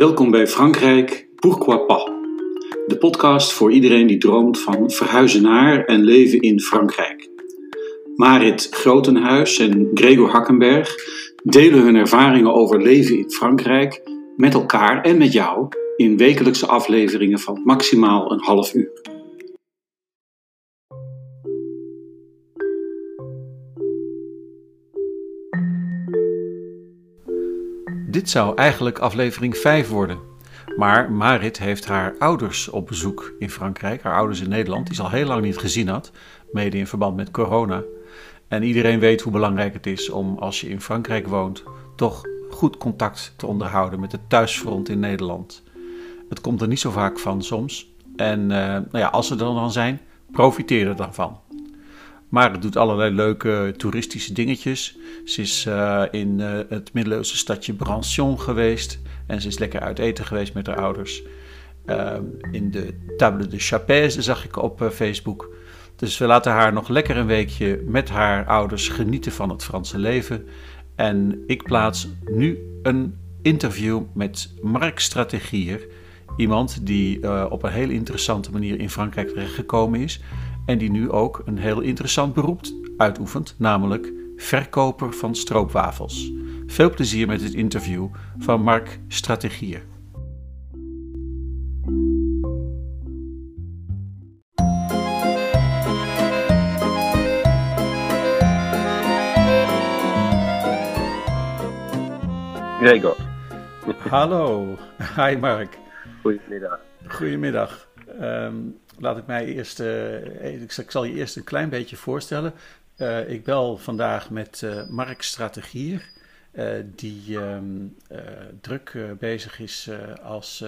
Welkom bij Frankrijk Pourquoi pas? De podcast voor iedereen die droomt van verhuizen naar en leven in Frankrijk. Marit Grotenhuis en Gregor Hakkenberg delen hun ervaringen over leven in Frankrijk met elkaar en met jou in wekelijkse afleveringen van maximaal een half uur. Dit zou eigenlijk aflevering 5 worden. Maar Marit heeft haar ouders op bezoek in Frankrijk, haar ouders in Nederland, die ze al heel lang niet gezien had, mede in verband met corona. En iedereen weet hoe belangrijk het is om, als je in Frankrijk woont, toch goed contact te onderhouden met het thuisfront in Nederland. Het komt er niet zo vaak van soms. En uh, nou ja, als ze er dan zijn, profiteer er dan van. Maar het doet allerlei leuke toeristische dingetjes. Ze is uh, in uh, het middeleeuwse stadje Brancion geweest. En ze is lekker uit eten geweest met haar ouders. Uh, in de Table de Chapèze zag ik op Facebook. Dus we laten haar nog lekker een weekje met haar ouders genieten van het Franse leven. En ik plaats nu een interview met Mark Strategier. Iemand die op een heel interessante manier in Frankrijk terechtgekomen is en die nu ook een heel interessant beroep uitoefent, namelijk verkoper van stroopwafels. Veel plezier met het interview van Mark Strategier. Gregor. Hallo. Hi Mark. Goedemiddag. Goedemiddag. Um, laat ik mij eerst, uh, ik, zal je eerst een klein beetje voorstellen. Uh, ik bel vandaag met uh, Mark Strategier, die um, druk bezig is als,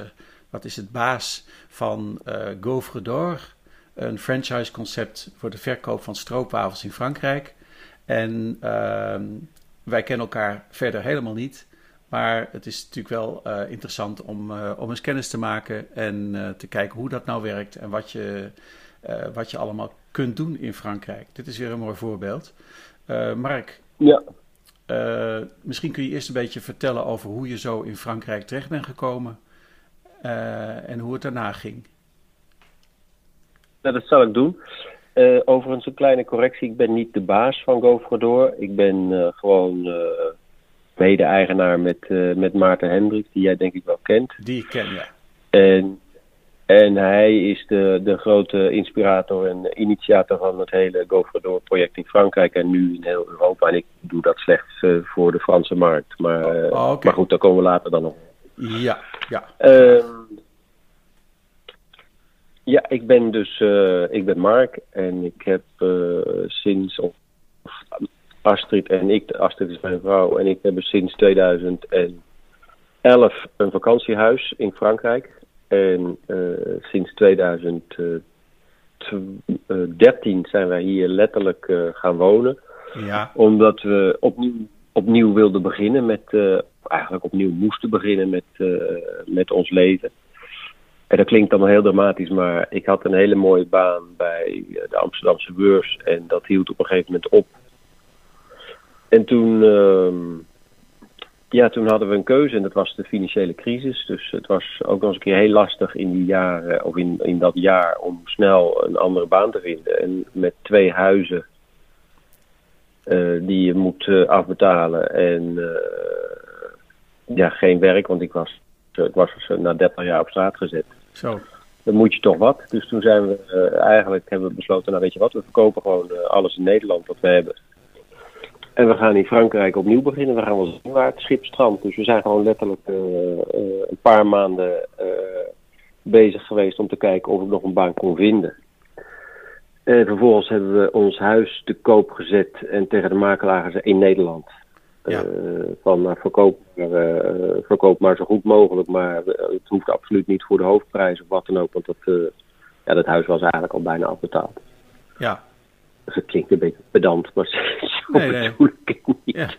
wat is het, baas van Gaufre d'Or, een franchise-concept voor de verkoop van stroopwafels in Frankrijk. En ehm, wij kennen elkaar verder helemaal niet. Maar het is natuurlijk wel uh, interessant om, uh, om eens kennis te maken en uh, te kijken hoe dat nou werkt en wat je, wat je allemaal kunt doen in Frankrijk. Dit is weer een mooi voorbeeld. Mark, ja. misschien kun je eerst een beetje vertellen over hoe je zo in Frankrijk terecht bent gekomen en hoe het daarna ging. Dat zal ik doen. overigens een kleine correctie. Ik ben niet de baas van GoFredor. Ik ben gewoon mede-eigenaar met, uh, met Maarten Hendricks, die jij denk ik wel kent. Die ik ken, ja. En, en hij is de, de grote inspirator en initiator van het hele Go project in Frankrijk en nu in heel Europa. En ik doe dat slechts uh, voor de Franse markt. Maar, uh, oh, okay. maar goed, daar komen we later dan op. Ja, ja. Uh, ja, ik ben dus ik ben Mark en ik heb sinds Astrid en ik, Astrid is mijn vrouw, en ik hebben sinds 2011 een vakantiehuis in Frankrijk. En uh, sinds 2013 zijn wij hier letterlijk uh, gaan wonen. Ja. Omdat we opnieuw, opnieuw wilden beginnen met, uh, eigenlijk opnieuw moesten beginnen met, met ons leven. En dat klinkt allemaal heel dramatisch, maar ik had een hele mooie baan bij de Amsterdamse beurs. En dat hield op een gegeven moment op. En toen, uh, ja, toen hadden we een keuze en dat was de financiële crisis. Dus het was ook nog eens een keer heel lastig in, die jaren, of in, in dat jaar om snel een andere baan te vinden. En met twee huizen uh, die je moet uh, afbetalen en uh, ja, geen werk, want ik was, ik was na 30 jaar op straat gezet. Zo. Dan moet je toch wat. Dus toen zijn we eigenlijk hebben we besloten, nou weet je wat, we verkopen gewoon alles in Nederland wat we hebben. En we gaan in Frankrijk opnieuw beginnen. We gaan wel zien waar het schip strandt. Dus we zijn gewoon letterlijk uh, uh, een paar maanden uh, bezig geweest om te kijken of ik nog een baan kon vinden. En vervolgens hebben we ons huis te koop gezet en tegen de makelaar in Nederland. Ja. van verkoop, verkoop maar zo goed mogelijk, maar het hoeft absoluut niet voor de hoofdprijs of wat dan ook, want dat, ja, dat huis was eigenlijk al bijna afbetaald. Ja, dat klinkt een beetje pedant, maar zo nee, nee. bedoel ik het niet. Ja.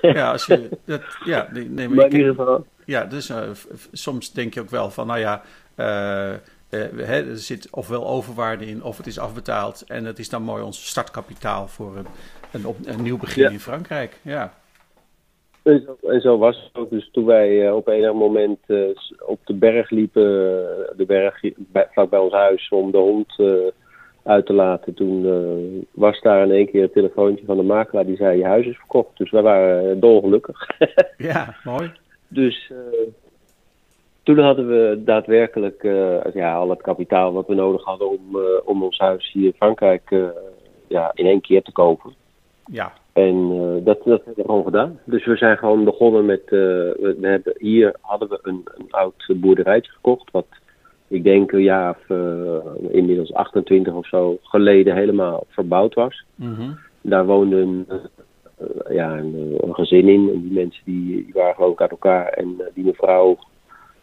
ja, als je dat, ja, nee, maar, maar in ieder geval. Ja, dus uh, soms denk je ook wel van, nou ja, uh, uh, er zit ofwel overwaarde in, of het is afbetaald. En het is dan mooi ons startkapitaal voor een, een, op, een nieuw begin ja. in Frankrijk. Ja. En zo, en zo was het ook. Dus toen wij op enig moment op de berg liepen, de berg bij, vlak bij ons huis, om de hond uit te laten, toen was daar in één keer een telefoontje van de makelaar die zei: Je huis is verkocht. Dus wij waren dolgelukkig. ja, mooi. Dus toen hadden we daadwerkelijk ja, al het kapitaal wat we nodig hadden om, om ons huis hier in Frankrijk ja, in één keer te kopen. Ja. En dat, dat hebben we gewoon gedaan. Dus we zijn gewoon begonnen met. We hebben, hier hadden we een, een oud boerderijtje gekocht. Wat ik denk een jaar of uh, inmiddels 28 of zo geleden helemaal verbouwd was. Mm -hmm. Daar woonde een, ja, een, een, gezin in. En die mensen die, die waren gewoon uit elkaar. En die mevrouw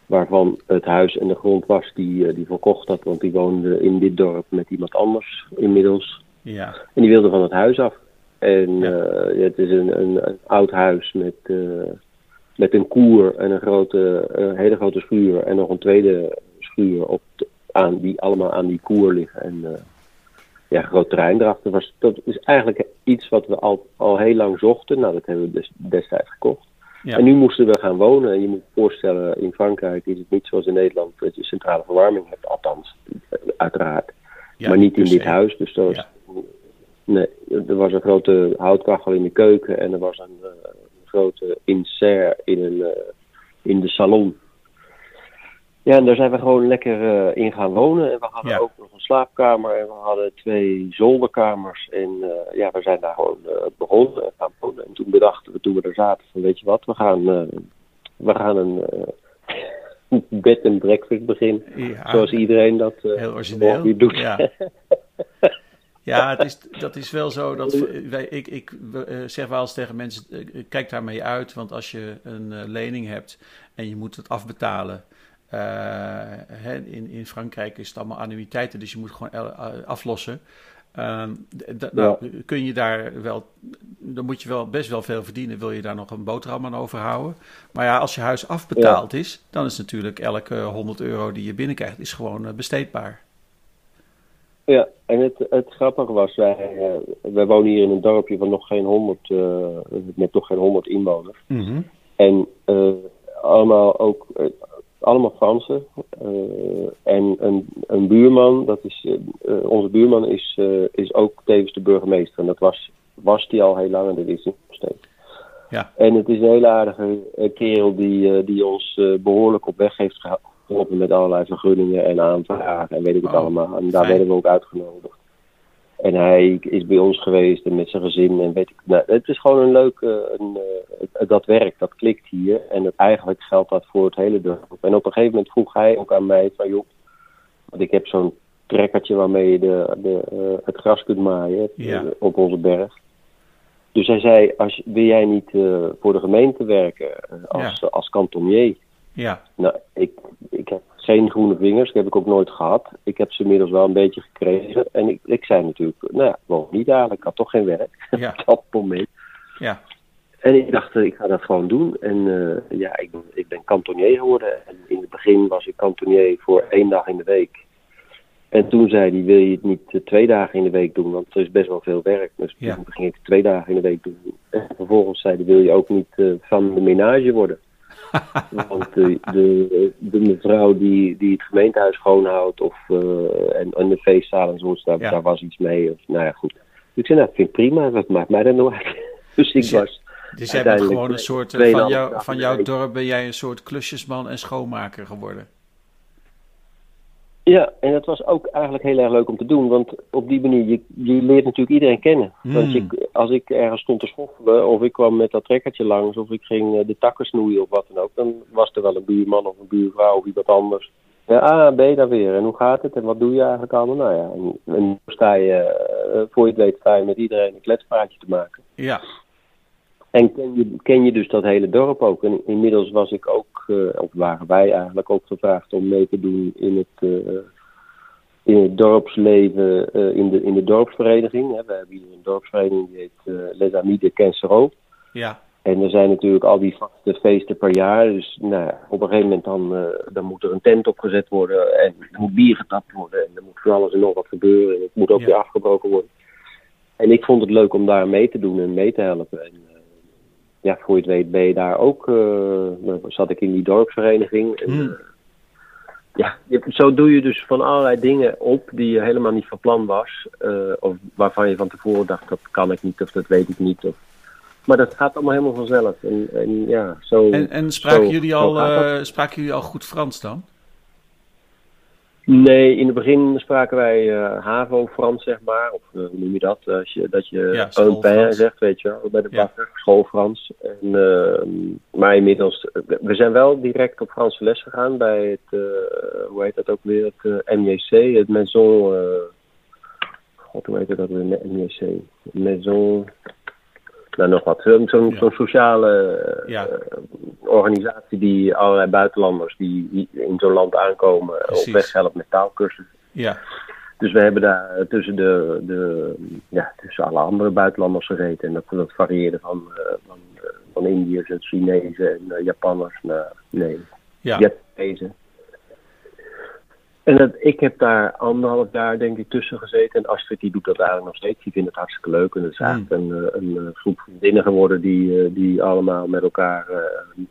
waarvan het huis en de grond was, die, die verkocht dat. Want die woonde in dit dorp met iemand anders inmiddels. Ja. En die wilde van het huis af. En ja. het is een, een, een, oud huis met, met een koer en een grote, een hele grote schuur. En nog een tweede op de, aan, die allemaal aan die koer liggen. En uh, ja, groot terrein erachter. Was, dat is eigenlijk iets wat we al, al heel lang zochten. Nou, dat hebben we des, destijds gekocht. Ja. En nu moesten we gaan wonen. En je moet je voorstellen, in Frankrijk is het niet zoals in Nederland dat je centrale verwarming hebt. Althans, uiteraard. Ja, maar niet in dit huis. Dus dat was, Ja. Nee, er was een grote houtkachel in de keuken en er was een, uh, een grote insert in, een, uh, in de salon. Ja, en daar zijn we gewoon lekker uh, in gaan wonen. En we hadden Ja. ook nog een slaapkamer en we hadden twee zolderkamers. En ja, we zijn daar gewoon begonnen en gaan wonen. En toen bedachten we, toen we er zaten, van weet je wat, we gaan, we gaan een bed en breakfast beginnen. Ja, Zoals iedereen dat heel origineel. doet. Ja. Ja, het is, dat is wel zo. Dat wij, ik ik uh, zeg wel eens tegen mensen: uh, kijk daarmee uit. Want als je een uh, lening hebt en je moet het afbetalen. Hè, in, in Frankrijk is het allemaal annuïteiten, dus je moet gewoon aflossen. nou, ja. kun je daar wel, dan moet je wel best wel veel verdienen. Wil je daar nog een boterham aan overhouden? Maar ja, als je huis afbetaald ja. is, dan is natuurlijk elke 100 euro die je binnenkrijgt, is gewoon besteedbaar. Ja, en het, het grappige was, wij, wij wonen hier in een dorpje van nog geen 100, uh, met nog geen 100 inwoners. Mm -hmm. En uh, allemaal ook, allemaal Fransen. en een, een buurman, dat is, onze buurman is, is ook tevens de burgemeester. En dat was, was die al heel lang en dat is hij nog steeds. Ja. En het is een hele aardige kerel die, die ons behoorlijk op weg heeft geholpen met allerlei vergunningen en aanvragen en weet ik het Oh, allemaal. En daar fijn. werden we ook uitgenodigd. En hij is bij ons geweest en met zijn gezin en weet ik. Nou, het is gewoon een leuk, uh, een, uh, dat werkt, dat klikt hier. En het, eigenlijk geldt dat voor het hele dorp. En op een gegeven moment vroeg hij ook aan mij van joh, want ik heb zo'n trekkertje waarmee je de, de, uh, het gras kunt maaien Ja. op onze berg. Dus hij zei, als, wil jij niet voor de gemeente werken als, als kantonier? Ja, Nou, ik, ik heb geen groene vingers, dat heb ik ook nooit gehad. Ik heb ze inmiddels wel een beetje gekregen. En ik, ik zei natuurlijk, nou ja, waarom niet eigenlijk? Ik had toch geen werk ja, op dat moment. ja. En ik dacht, eh, ik ga dat gewoon doen. En uh, ja, ik ben, ik ben kantonier geworden. En in het begin was ik kantonier voor één dag in de week. En toen zei hij, wil je het niet uh, twee dagen in de week doen? Want er is best wel veel werk. Dus Ja. toen ging ik twee dagen in de week doen. En vervolgens zei hij, wil je ook niet uh, van de menage worden? Want de, de, de mevrouw die, die het gemeentehuis schoonhoudt of, uh, en, en de feestzaal en zo, daar, Ja. daar was iets mee. Of, nou ja, goed. Ik zei, nou, vind ik prima, wat maakt mij nou uit? Dus ik Dus was Dus jij bent gewoon een soort, eh, van, jou, van jouw dorp ben jij een soort klusjesman en schoonmaker geworden. Ja, en dat was ook eigenlijk heel erg leuk om te doen. Want op die manier, je, je leert natuurlijk iedereen kennen. Hmm. Want je, als ik ergens stond te schoffelen, of ik kwam met dat trekkertje langs, of ik ging eh, de takken snoeien of wat dan ook, dan was er wel een buurman of een buurvrouw of iemand anders. Ja, ah, ben je daar weer? En hoe gaat het? En wat doe je eigenlijk allemaal? Nou ja, en, sta je, eh, voor je het weet, sta je met iedereen een kletspraatje te maken. Ja, En ken je, ken je dus dat hele dorp ook. En inmiddels was ik ook, eh, of waren wij eigenlijk ook gevraagd om mee te doen in het, eh, in het dorpsleven, eh, in, de, in de dorpsvereniging. Hè. We hebben hier een dorpsvereniging die heet Les Amis de ja, En er zijn natuurlijk al die vaste feesten per jaar. Dus nou, op een gegeven moment dan, dan moet er een tent opgezet worden. En er moet bier getapt worden. En er moet voor alles en nog wat gebeuren. En het moet ook Ja. weer afgebroken worden. En ik vond het leuk om daar mee te doen en mee te helpen. En, ja, voor je het weet ben je daar ook, uh, zat ik in die dorpsvereniging. En, Hmm. ja, je- zo doe je dus van allerlei dingen op die je helemaal niet van plan was. eh, of waarvan je van tevoren dacht, dat kan ik niet of dat weet ik niet. Of, maar dat gaat allemaal helemaal vanzelf. En, en ja, zo... En, en spraken, zo- jullie al, eh, spraken jullie al goed Frans dan? Nee, in het begin spraken wij eh HAVO-Frans, zeg maar. Of eh, hoe noem je dat? Als je, dat je Ja, pain zegt, weet je wel, bij de Ja. bakker. Schoolfrans. En, eh, maar inmiddels, we zijn wel direct op Franse les gegaan bij het, eh, hoe heet dat ook weer, het eh, MJC, het Maison, eh, god, hoe heet dat weer, MJC? Maison, nou nog wat, zo'n Ja. sociale eh, Ja. organisatie die allerlei buitenlanders die, in zo'n land aankomen Precies. op weg helpt met taalkursussen. Ja, Dus we hebben daar eh, tussen, de, de, ja, tussen alle andere buitenlanders gezeten. En dat, dat varieerde van, eh, van, eh, van Indiërs en Chinezen en eh, Japanners naar nee, ja, Vietnamezen. En dat, ik heb daar anderhalf jaar denk ik tussen gezeten. En Astrid die doet dat eigenlijk nog steeds. Die vindt het hartstikke leuk. En het is Hmm. eigenlijk een, eh, een, eh, groep vriendinnen geworden die, eh, die allemaal met elkaar eh,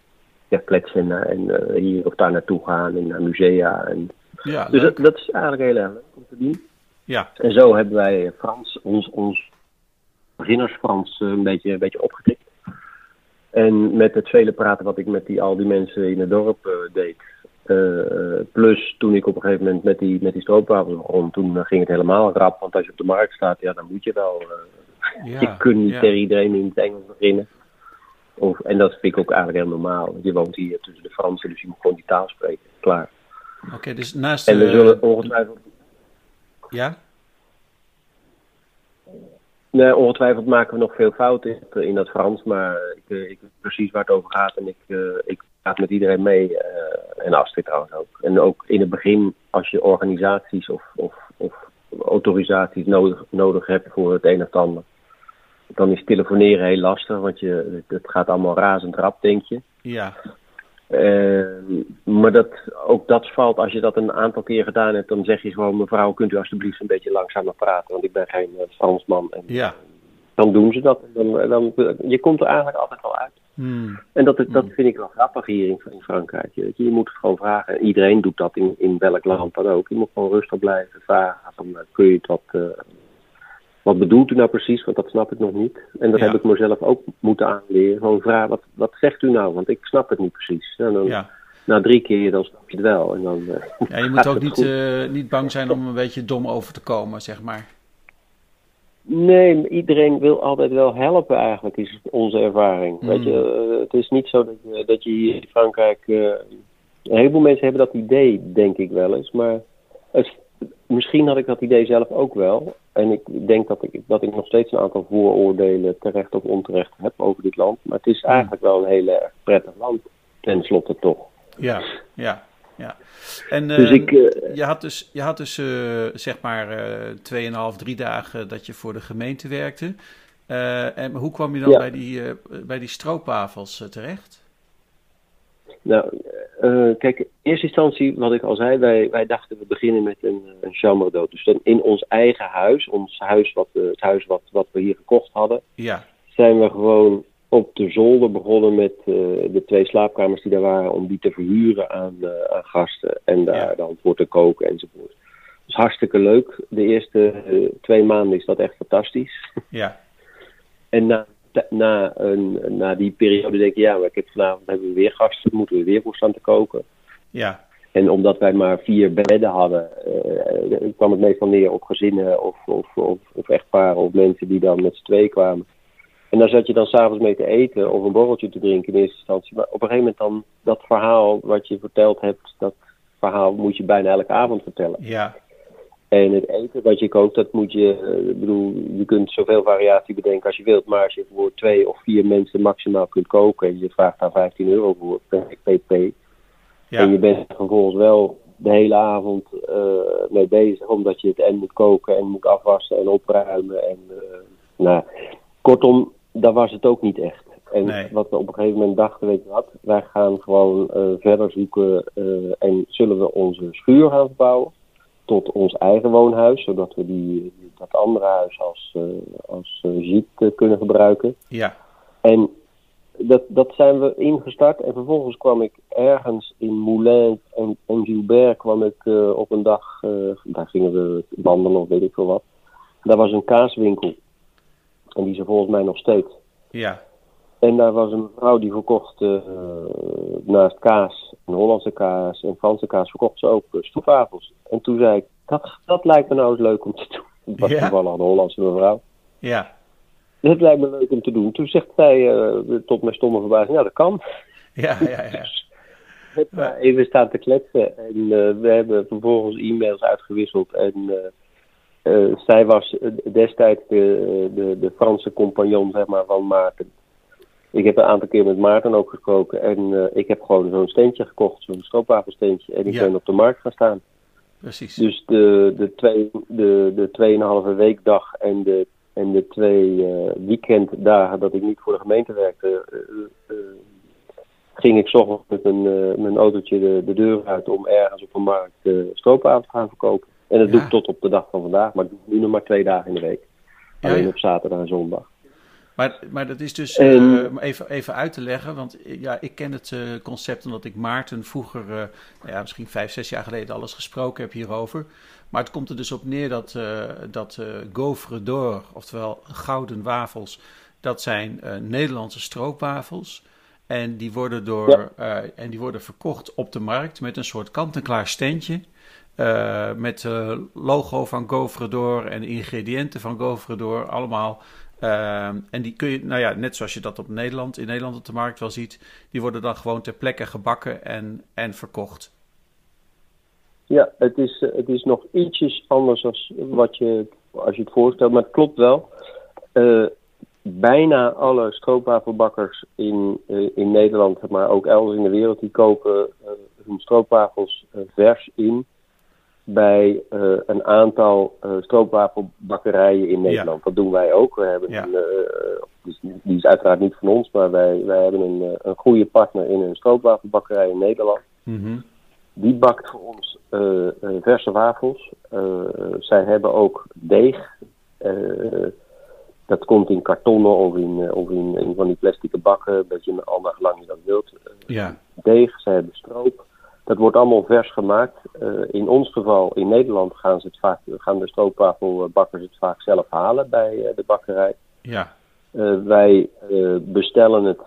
ja, kletsen en hier of daar naartoe gaan en naar musea. En, ja, dus dat, dat is eigenlijk heel erg leuk om te doen. ja, En zo hebben wij Frans, ons, ons beginners-Frans eh, een beetje, een beetje opgetikt. En met het vele praten wat ik met die, al die mensen in het dorp deed. Eh, plus toen ik op een gegeven moment met die, met die stroopwafels begon, toen eh, ging het helemaal rap. Want als je op de markt staat, ja, dan moet je wel. eh, ja, je kunt niet ja. tegen iedereen in het Engels beginnen. Of, en dat vind ik ook eigenlijk heel normaal. Je woont hier tussen de Fransen, dus je moet gewoon die taal spreken. Klaar. Oké, dus naast... En we zullen ongetwijfeld Ja? Nee, ongetwijfeld maken we nog veel fouten in, dat Frans, maar ik, ik weet precies waar het over gaat en ik, ik met iedereen mee. eh, en Astrid trouwens ook. En ook in het begin, als je organisaties of, of, of autorisaties nodig, nodig hebt voor het een of het ander, dan is telefoneren heel lastig, want je, het gaat allemaal razend rap, denk je. Ja, Eh, maar dat, ook dat valt, als je dat een aantal keer gedaan hebt, dan zeg je gewoon, mevrouw, kunt u alsjeblieft een beetje langzamer praten, want ik ben geen eh, Fransman. En, ja. dan doen ze dat. Dan, dan, je komt er eigenlijk altijd wel uit. Hmm. En dat, dat vind ik wel grappig hier in, in Frankrijk. Je, je moet het gewoon vragen. En iedereen doet dat in, in welk land dan ook. Je moet gewoon rustig blijven vragen. Van, eh, kun je wat, eh, wat bedoelt u nou precies? Want dat snap ik nog niet. En dat Ja. heb ik mezelf ook moeten aanleren. Gewoon vragen, wat, wat zegt u nou? Want ik snap het niet precies. En dan, Ja. Na drie keer, dan snap je het wel. En dan, eh, ja, je moet ook niet, niet bang zijn om een beetje dom over te komen, zeg maar. Nee, iedereen wil altijd wel helpen eigenlijk, is onze ervaring. Mm. Weet je, eh, het is niet zo dat je, dat je hier in Frankrijk... eh, een heleboel mensen hebben dat idee, denk ik wel eens. Maar het, misschien had ik dat idee zelf ook wel. En ik denk dat ik, dat ik nog steeds een aantal vooroordelen, terecht of onterecht, heb over dit land. Maar het is Mm. eigenlijk wel een heel erg prettig land, tenslotte toch. Ja, ja, ja. En Dus eh, ik... eh, je had dus, je had dus eh, zeg maar eh, tweeënhalf, drie dagen dat je voor de gemeente werkte. Eh, en hoe kwam je dan Ja. bij die, eh, bij die stroopwafels eh, terecht? Nou, eh, kijk, in eerste instantie, wat ik al zei, wij, wij dachten we beginnen met een, een chambre d'hôte. Dus dan in ons eigen huis, ons huis wat, we- het huis wat, wat we hier gekocht hadden, Ja, zijn we gewoon op de zolder begonnen met eh, de twee slaapkamers die daar waren, om die te verhuren aan, eh, aan gasten en daar Ja. dan voor te koken enzovoort. Dus hartstikke leuk. De eerste eh, twee maanden is dat echt fantastisch. ja, En na, na, een, na die periode denk je, ja, maar ik heb vanavond hebben we weer gasten, moeten we weer voor staan te koken. ja, En omdat wij maar vier bedden hadden, kwam het meestal neer op gezinnen of, of, of, of echtparen of mensen die dan met z'n twee kwamen. En daar zat je dan s'avonds mee te eten of een borreltje te drinken in eerste instantie. Maar op een gegeven moment dan dat verhaal wat je verteld hebt, dat verhaal moet je bijna elke avond vertellen. ja, En het eten wat je kookt, dat moet je, eh, ik bedoel, je kunt zoveel variatie bedenken als je wilt. Maar als je voor twee of vier mensen maximaal kunt koken en je vraagt daar 15 euro voor pp. En je ja, bent er vervolgens wel de hele avond eh, mee bezig, omdat je het en moet koken en moet afwassen en opruimen. En, eh, nou, kortom, daar was het ook niet echt. En Nee. wat we op een gegeven moment dachten, weet je wat, wij gaan gewoon eh, verder zoeken eh, en zullen we onze schuur gaan verbouwen tot ons eigen woonhuis, zodat we die, dat andere huis als, eh als eh, kunnen gebruiken. ja, En dat, dat zijn we ingestart. En vervolgens kwam ik ergens in Moulins en, en Gilbert kwam ik uh, op een dag, uh, daar gingen we wandelen of weet ik veel wat. Daar was een kaaswinkel. En die is er volgens mij nog steeds. Ja. En daar was een vrouw die verkocht uh, naast kaas, een Hollandse kaas en Franse kaas, verkocht ze ook stoefwafels. En toen zei ik, dat, dat lijkt me nou eens leuk om te doen. Het was Ja. toevallig een Hollandse mevrouw. Ja. Dat lijkt me leuk om te doen. Toen zegt zij, eh, tot mijn stomme verbazing, ja dat kan. Ja, ja, ja. heb daar even staan te kletsen. En eh, we hebben vervolgens e-mails uitgewisseld. En eh, eh, zij was eh, destijds de, de, de Franse compagnon zeg maar, van Maarten. Ik heb een aantal keer met Maarten ook gesproken. En eh, ik heb gewoon zo'n steentje gekocht, zo'n stroopwafelsteentje. En ik Ja. ben op de markt gaan staan. Precies. Dus de, de, twee, de, de tweeënhalve weekdag en de, en de twee eh, weekenddagen dat ik niet voor de gemeente werkte, eh, eh, ging ik ochtends met mijn, eh, mijn autootje de, de deur uit om ergens op een markt eh stroopwafels te gaan verkopen. En dat doe ik tot op de dag van vandaag, maar ik doe nu nog maar twee dagen in de week. Ja, Alleen op zaterdag en zondag. Maar, maar dat is dus, En- eh, om even, even uit te leggen, want eh, ja, ik ken het eh, concept omdat ik Maarten vroeger, nou ja, misschien vijf, zes jaar geleden alles gesproken heb hierover. Maar het komt er dus op neer dat, dat gaufre d'or, oftewel gouden wafels, dat zijn Nederlandse stroopwafels. En die, worden door, en die worden verkocht op de markt met een soort kant-en-klaar standje. Eh, met eh logo van Gaufre d'Or en ingrediënten van Gaufre d'Or, allemaal. Eh, en die kun je, nou ja, net zoals je dat op Nederland, in Nederland op de markt wel ziet, die worden dan gewoon ter plekke gebakken en, en verkocht. Ja, het is, het is nog ietsjes anders als wat je, als je het voorstelt, maar het klopt wel. Bijna alle stroopwafelbakkers in, in Nederland, maar ook elders in de wereld, die kopen hun stroopwafels vers in bij eh, een aantal eh, stroopwafelbakkerijen in Nederland. Dat doen wij ook. We hebben Ja. een, eh, dus die is uiteraard niet van ons, maar wij, wij hebben een, een goede partner in een stroopwafelbakkerij in Nederland. Die bakt voor ons verse wafels. Zij hebben ook deeg. Dat komt in kartonnen of in, of in, in van die plastic bakken. Een beetje al gelang je dat wilt. Ja, deeg, zij hebben stroop. Dat wordt allemaal vers gemaakt. Eh, in ons geval, in Nederland, gaan, ze het vaak, gaan de stroopwafelbakkers het vaak zelf halen bij eh, de bakkerij. ja, Eh, wij bestellen het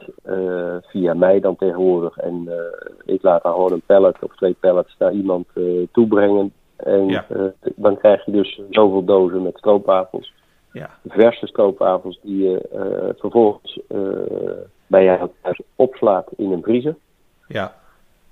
via mij dan tegenwoordig. En ik laat dan gewoon een pallet of twee pallets naar iemand toebrengen. En Ja. dan krijg je dus zoveel dozen met stroopwafels. ja, Verse stroopwafels die je vervolgens bij jou thuis opslaat in een vriezer. ja,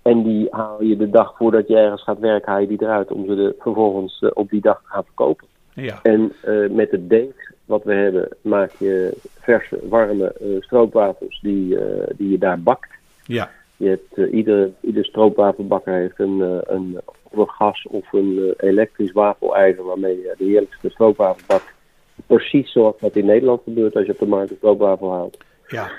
En die haal je de dag voordat je ergens gaat werken, haal je die eruit om ze de, vervolgens eh, op die dag te gaan verkopen. ja, En eh, met het deeg wat we hebben, maak je verse, warme eh, stroopwafels die, die je daar bakt. ja, Je hebt, eh, ieder, ieder stroopwafelbakker heeft een, een, of een gas of een elektrisch wafelijzer waarmee je de heerlijkste stroopwafel bakt. Precies zoals dat in Nederland gebeurt als je op de markt een stroopwafel haalt. ja.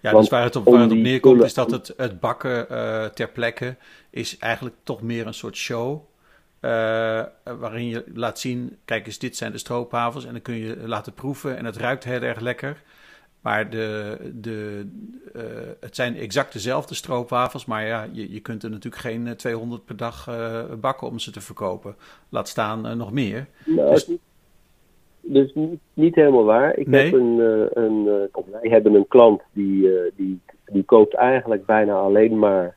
Ja, Want dus waar het op, om waar het op neerkomt is dat het, het bakken eh, ter plekke is eigenlijk toch meer een soort show. eh, waarin je laat zien, kijk eens, dit zijn de stroopwafels. En dan kun je laten proeven en het ruikt heel erg lekker. Maar de, de, eh, het zijn exact dezelfde stroopwafels. Maar ja, je, je kunt er natuurlijk geen eh, 200 per dag bakken om ze te verkopen. Laat staan nog meer. Nou, Dus- dus niet, niet helemaal waar. Ik Nee? heb een, eh, een, eh, wij hebben een klant die, eh, die, die koopt eigenlijk bijna alleen maar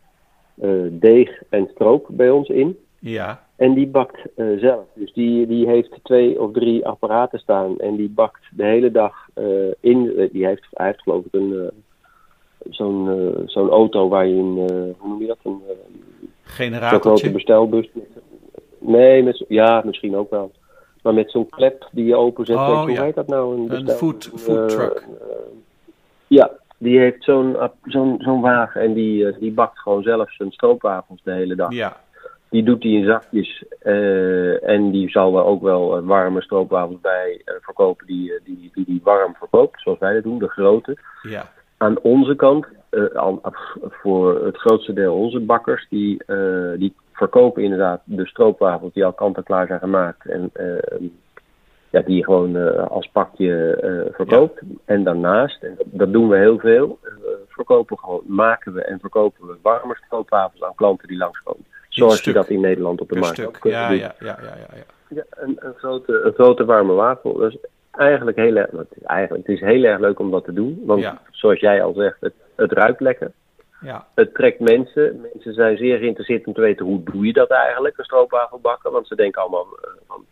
deeg en stroop bij ons in. Ja, En die bakt zelf. Dus die, die heeft twee of drie apparaten staan en die bakt de hele dag in. die heeft, hij heeft geloof ik een, zo'n, zo'n auto waar je eh, hoe noem je dat? Een, eh, zo'n grote bestelbus. Nee, met, ja, misschien ook wel. Maar met zo'n klep die je openzet. Oh, weet je, hoe ja. heet dat nou? Een, food- een, food eh, truck. eh, ja, die heeft zo'n zo'n zo'n wagen en die, eh, die bakt gewoon zelf zijn stroopwafels de hele dag. Ja, Die doet hij in zakjes eh, en die zal er ook wel eh, warme stroopwafels bij eh, verkopen die, eh, die, die die warm verkoopt, zoals wij dat doen, de grote. ja, Aan onze kant, eh, voor het grootste deel onze bakkers, die, eh, die verkopen inderdaad de stroopwafels die al kant-en-klaar zijn gemaakt. En eh, ja, die je gewoon eh, als pakje eh, verkoopt. En daarnaast, en dat, doen we heel veel, eh, verkopen gewoon, maken we en verkopen we warme stroopwafels aan klanten die langskomen. Zoals je dat in Nederland op de markt ook kunt ja, ja, ja, ja, ja, ja. een, een, grote, een grote warme wafel. Dus eigenlijk heel erg, eigenlijk, het is heel erg leuk om dat te doen. Want zoals jij al zegt, het, het ruikt lekker. Ja. Het trekt mensen. Mensen zijn zeer geïnteresseerd om te weten hoe doe je dat eigenlijk, een stroopwafel bakken. Want ze denken allemaal uh, van,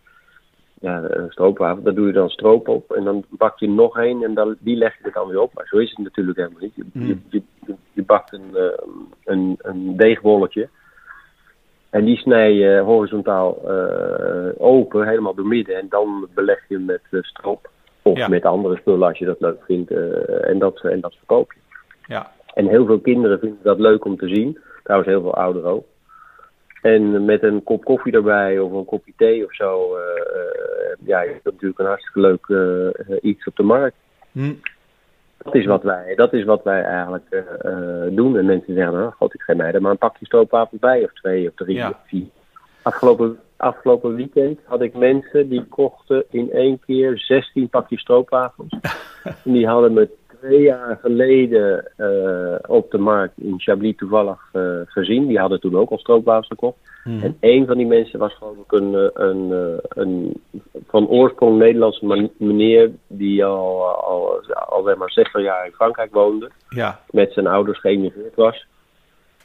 ja, een stroopwafel, daar doe je dan stroop op en dan bak je nog één en dan, die leg je er dan weer op. Maar zo is het natuurlijk helemaal niet. Je, mm. je, je, je, bakt een, uh, een, een deegbolletje en die snij je horizontaal uh, open, helemaal door midden en dan beleg je met uh, stroop. Of ja. met andere spullen als je dat leuk vindt en, dat, en dat verkoop je. Ja. En heel veel kinderen vinden dat leuk om te zien. Trouwens, heel veel ouderen ook. En met een kop koffie erbij of een kopje thee of zo. Uh, uh, ja, is dat natuurlijk een hartstikke leuk uh, iets op de markt. Hm. Dat, is wat wij, dat is wat wij eigenlijk doen. En mensen zeggen, nou, god, ik geef mij er maar een pakje stroopwafels bij. Of twee of drie ja. of vier. Afgelopen, afgelopen weekend had ik mensen die kochten in één keer 16 pakjes stroopwafels. en die hadden me twee jaar geleden uh, op de markt in Chablis toevallig uh, gezien. Die hadden toen ook al stroopwafels gekocht. Mm. En een van die mensen was geloof ik een, een, een, een van oorsprong Nederlandse meneer die al, al, al zeg maar 60 jaar in Frankrijk woonde. Ja. Met zijn ouders geëmigreerd was.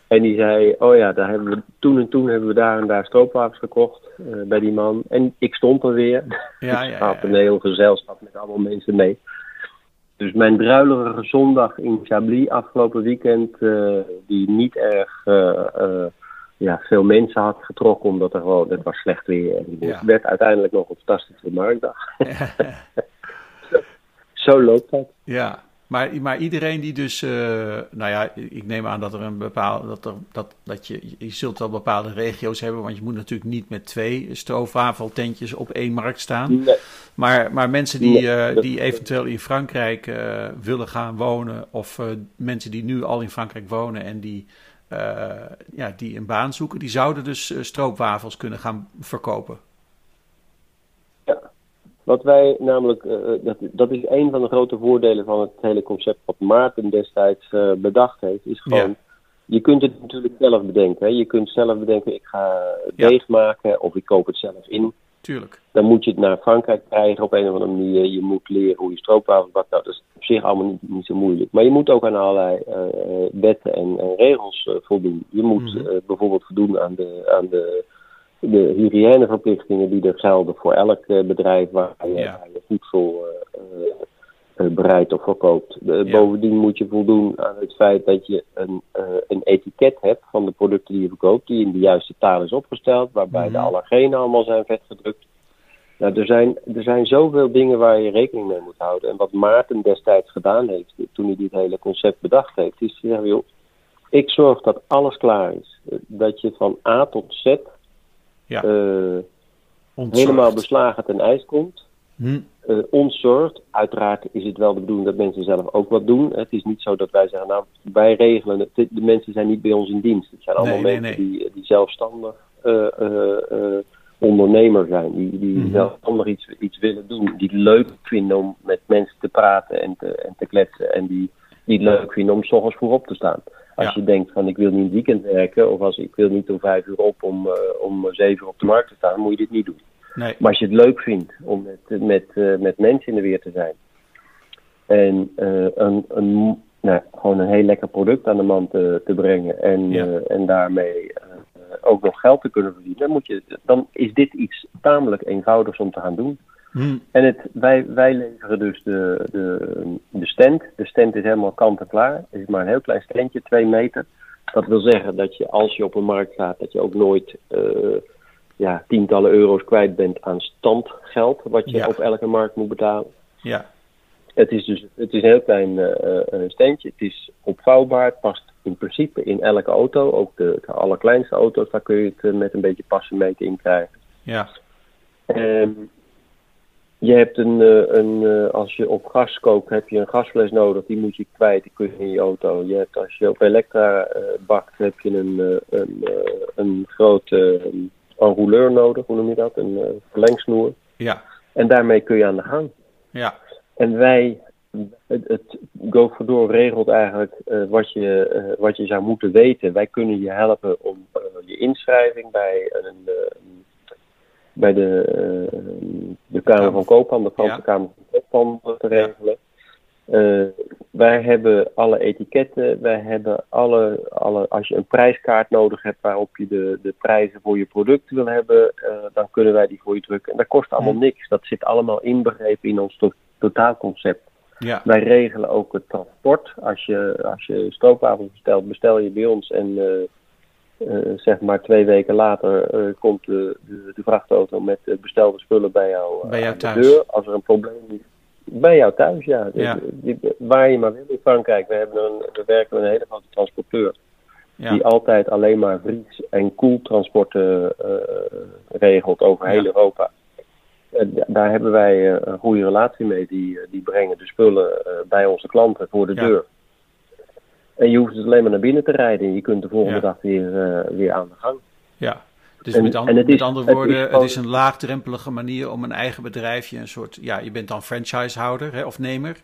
En die zei, oh ja, daar hebben we, toen en toen hebben we daar en daar stroopwafels gekocht uh, bij die man. En ik stond er weer. Ja, ja, ja, ja. een heel gezelschap met allemaal mensen mee. Dus mijn druilerige zondag in Chablis afgelopen weekend, uh, die niet erg uh, uh, ja, veel mensen had getrokken, omdat er gewoon, het was slecht weer. En het Ja. werd uiteindelijk nog een fantastische marktdag. Zo loopt dat. Ja, maar, maar iedereen die dus, uh, nou ja, ik neem aan dat er een bepaalde, dat, er, dat, dat je, je zult wel bepaalde regio's hebben, want je moet natuurlijk niet met twee stroopwafeltentjes op één markt staan. Nee. Maar, maar mensen die, uh, dat- die eventueel in Frankrijk uh, willen gaan wonen, of uh, mensen die nu al in Frankrijk wonen en die, ja, die een baan zoeken, die zouden dus stroopwafels kunnen gaan verkopen. Wat wij namelijk, dat, dat is een van de grote voordelen van het hele concept wat Maarten destijds bedacht heeft, is gewoon, Ja. je kunt het natuurlijk zelf bedenken. Hè? Je kunt zelf bedenken, ik ga Ja. deeg maken of ik koop het zelf in. Tuurlijk. Dan moet je het naar Frankrijk krijgen op een of andere manier. Je moet leren hoe je stroopwafels bakt. Nou, dat is op zich allemaal niet, niet zo moeilijk. Maar je moet ook aan allerlei uh, wetten en, en regels uh, voldoen. Je moet Mhm. uh, bijvoorbeeld voldoen aan de, aan de, de hygiëneverplichtingen die er gelden voor elk bedrijf waar je, Ja. waar je voedsel bereidt of verkoopt. Ja. Bovendien moet je voldoen aan het feit dat je een, uh, een etiket hebt van de producten die je verkoopt, die in de juiste taal is opgesteld, waarbij Mhm. de allergenen allemaal zijn vetgedrukt. Nou, er, zijn, er zijn zoveel dingen waar je rekening mee moet houden. En wat Maarten destijds gedaan heeft, toen hij dit hele concept bedacht heeft, is te zeggen, joh, ik zorg dat alles klaar is. Dat je van A tot Z Ja. uh, helemaal beslagen ten ijs komt. Hm. Uh, ontzorgd. Uiteraard is het wel de bedoeling dat mensen zelf ook wat doen. Het is niet zo dat wij zeggen, nou, wij regelen het. De, mensen zijn niet bij ons in dienst. Het zijn allemaal Nee, nee, mensen Die, die zelfstandig uh, uh, ondernemer zijn. Die, die Mhm. zelfstandig iets, iets willen doen. Die het leuk vinden om met mensen te praten en te, en te kletsen. En die, die het leuk vinden om s ochtends vroeg op te staan. Als Ja. je denkt van ik wil niet in het weekend werken. Of als ik wil niet om vijf uur op om, om zeven uur op de markt te staan. moet je dit niet doen. Nee. Maar als je het leuk vindt om met, met, uh, met mensen in de weer te zijn. En uh, een, een, nou, gewoon een heel lekker product aan de man te, te brengen. En, Ja. uh, en daarmee ook nog geld te kunnen verdienen. Dan, moet je, dan is dit iets tamelijk eenvoudigs om te gaan doen. Hm. En het, wij, wij leveren dus de, de, de stand. De stand is helemaal kant en klaar. Het is maar een heel klein standje, twee meter. Dat wil zeggen dat je als je op een markt staat, dat je ook nooit uh, ja, tientallen euro's kwijt bent aan standgeld, wat je Ja. op elke markt moet betalen. Ja. Het is dus het is een heel klein uh, standje. Het is opvouwbaar. Het past in principe in elke auto. Ook de, de allerkleinste auto's, daar kun je het uh, met een beetje passen meten in krijgen. Ja. Um, je hebt een, een als je op gas kookt, heb je een gasfles nodig. Die moet je kwijt, die kun je in je auto. Je hebt, als je op elektra bakt, heb je een, een, een grote enrouleur nodig. Hoe noem je dat? Een verlengsnoer. Ja. En daarmee kun je aan de gang. Ja. En wij het, het GoFordor regelt eigenlijk wat, je, wat je zou moeten weten. Wij kunnen je helpen om je inschrijving bij een bij de, de Kamer van Koophandel, de Franse Kamer van Koophandel te regelen. Uh, wij hebben alle etiketten, wij hebben alle, alle, als je een prijskaart nodig hebt waarop je de, de prijzen voor je product wil hebben, uh, dan kunnen wij die voor je drukken. En dat kost allemaal niks. Dat zit allemaal inbegrepen in ons to totaalconcept. Ja. Wij regelen ook het transport. Als je, als je stroopwafels bestelt, bestel je bij ons en uh, zeg maar twee weken later komt de, de, de, vrachtauto met bestelde spullen bij jou, bij jou thuis. de deur. Als er een probleem is bij jou thuis, ja. waar je maar wil in Frankrijk. We, hebben een, we werken met een hele grote transporteur. Die altijd alleen maar vries- en koeltransporten uh, regelt over heel Europa. daar hebben wij uh, een goede relatie mee. Die, die brengen de spullen bij onze klanten voor de deur. En je hoeft dus alleen maar naar binnen te rijden. En je kunt de volgende dag weer, weer aan de gang. Ja, dus met, andere woorden, het is, het is, een laagdrempelige manier om een eigen bedrijfje, een soort, ja, je bent dan franchisehouder hè, of nemer.